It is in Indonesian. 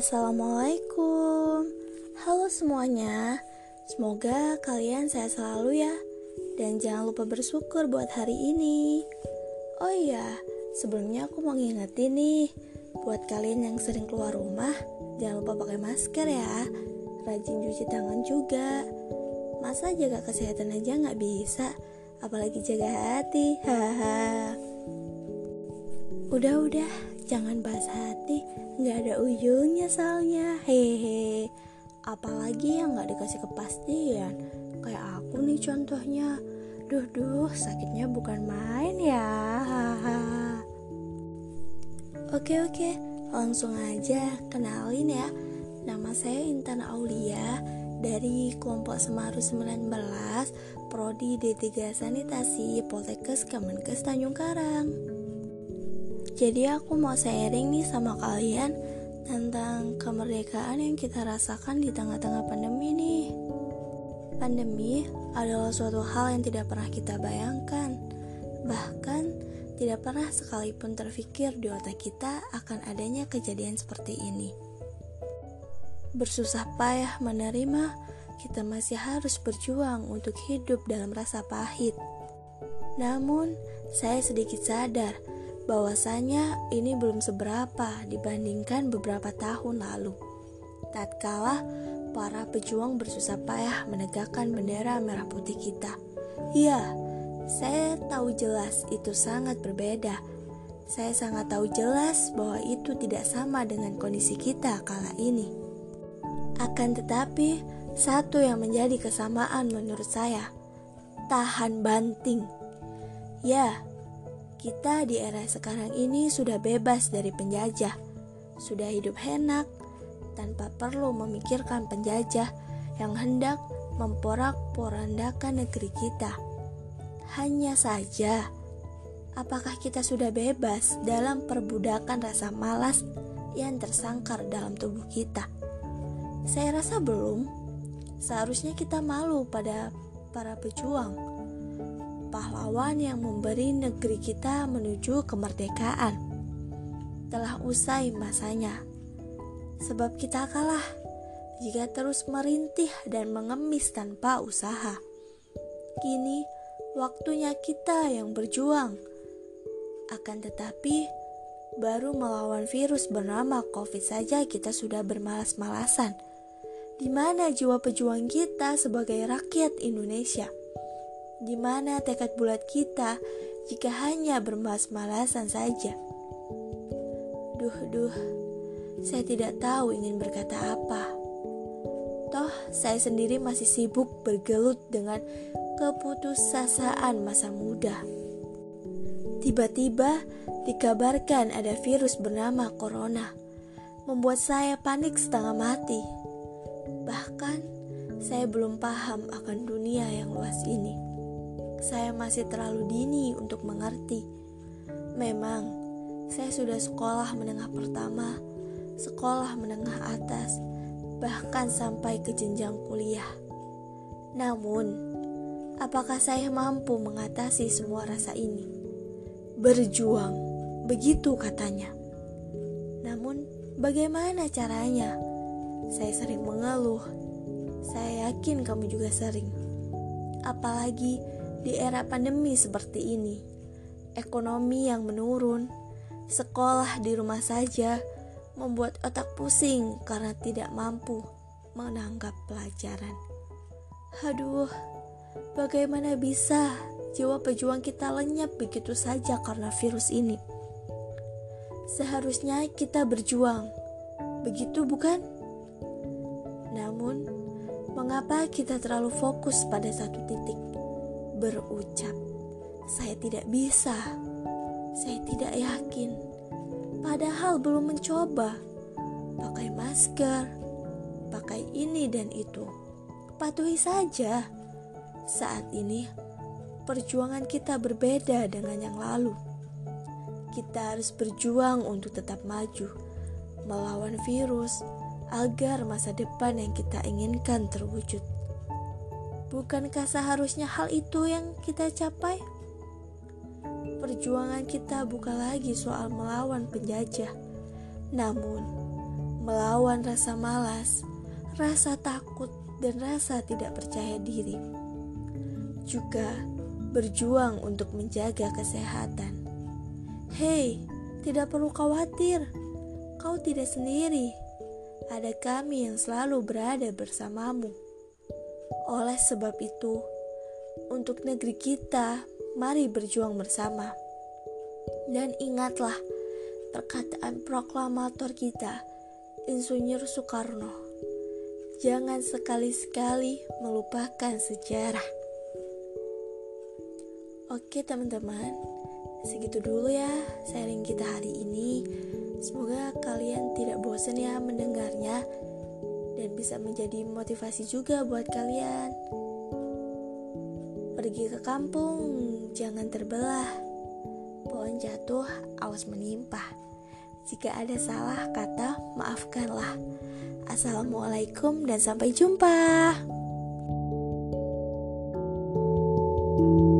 Assalamualaikum. Halo semuanya. Semoga kalian sehat selalu ya. Dan jangan lupa bersyukur buat hari ini. Oh iya, sebelumnya aku mau ngingetin nih Buat kalian yang sering keluar rumah Jangan lupa pakai masker ya. Rajin cuci tangan juga. Masa jaga kesehatan aja nggak bisa? Apalagi jaga hati Haha Udah-udah, jangan bahas hati nggak ada ujungnya soalnya. Hehe apalagi yang nggak dikasih kepastian. Kayak aku nih contohnya. Duh duh sakitnya bukan main ya. Oke oke. Langsung aja kenalin ya. Nama saya Intan Aulia dari kelompok Semaru 19 Prodi D3 Sanitasi Poltekkes Kemenkes Tanjung Karang. Jadi aku mau sharing nih sama kalian tentang kemerdekaan yang kita rasakan di tengah-tengah pandemi nih. Pandemi adalah suatu hal yang tidak pernah kita bayangkan. Bahkan tidak pernah sekalipun terfikir di otak kita akan adanya kejadian seperti ini. Bersusah payah menerima, kita masih harus berjuang untuk hidup dalam rasa pahit. Namun, saya sedikit sadar bahwasanya ini belum seberapa dibandingkan beberapa tahun lalu. Tatkala para pejuang bersusah payah menegakkan bendera merah putih kita. Ya, saya tahu jelas itu sangat berbeda. Saya sangat tahu jelas bahwa itu tidak sama dengan kondisi kita kala ini. Akan tetapi, satu yang menjadi kesamaan menurut saya, tahan banting. Ya, kita di era sekarang ini sudah bebas dari penjajah, sudah hidup enak tanpa perlu memikirkan penjajah yang hendak memporak-porandakan negeri kita. Hanya saja, apakah kita sudah bebas dalam perbudakan rasa malas yang tersangkar dalam tubuh kita? Saya rasa belum. Seharusnya kita malu pada para pejuang pahlawan yang memberi negeri kita menuju kemerdekaan. Telah usai masanya, sebab kita kalah jika terus merintih dan mengemis tanpa usaha. Kini waktunya kita yang berjuang. Akan tetapi, baru melawan virus bernama COVID saja kita sudah bermalas-malasan. Di mana jiwa pejuang kita sebagai rakyat Indonesia? Di mana tekad bulat kita jika hanya bermalas-malasan saja? Duh, duh, saya tidak tahu ingin berkata apa. Toh, saya sendiri masih sibuk bergelut dengan keputusasaan masa muda. Tiba-tiba dikabarkan ada virus bernama corona, membuat saya panik setengah mati. Bahkan, saya belum paham akan dunia yang luas ini saya masih terlalu dini untuk mengerti. Memang, saya sudah sekolah menengah pertama, sekolah menengah atas, bahkan sampai ke jenjang kuliah. Namun, apakah saya mampu mengatasi semua rasa ini? Berjuang, begitu katanya. Namun, bagaimana caranya? Saya sering mengeluh. Saya yakin kamu juga sering. Apalagi di era pandemi seperti ini. Ekonomi yang menurun, sekolah di rumah saja membuat otak pusing karena tidak mampu menanggap pelajaran. Aduh, bagaimana bisa jiwa pejuang kita lenyap begitu saja karena virus ini? Seharusnya kita berjuang, begitu bukan? Namun, mengapa kita terlalu fokus pada satu titik? Berucap, "Saya tidak bisa, saya tidak yakin." Padahal belum mencoba pakai masker, pakai ini dan itu. Patuhi saja. Saat ini, perjuangan kita berbeda dengan yang lalu. Kita harus berjuang untuk tetap maju, melawan virus, agar masa depan yang kita inginkan terwujud. Bukankah seharusnya hal itu yang kita capai? Perjuangan kita bukan lagi soal melawan penjajah, namun melawan rasa malas, rasa takut, dan rasa tidak percaya diri. Juga berjuang untuk menjaga kesehatan. Hei, tidak perlu khawatir, kau tidak sendiri. Ada kami yang selalu berada bersamamu. Oleh sebab itu, untuk negeri kita, mari berjuang bersama. Dan ingatlah perkataan proklamator kita, Insinyur Soekarno. Jangan sekali-sekali melupakan sejarah. Oke teman-teman, segitu dulu ya sharing kita hari ini. Semoga kalian tidak bosan ya mendengarnya dan bisa menjadi motivasi juga buat kalian. Pergi ke kampung, jangan terbelah pohon jatuh, awas menimpa. Jika ada salah kata, maafkanlah. Assalamualaikum dan sampai jumpa. thank you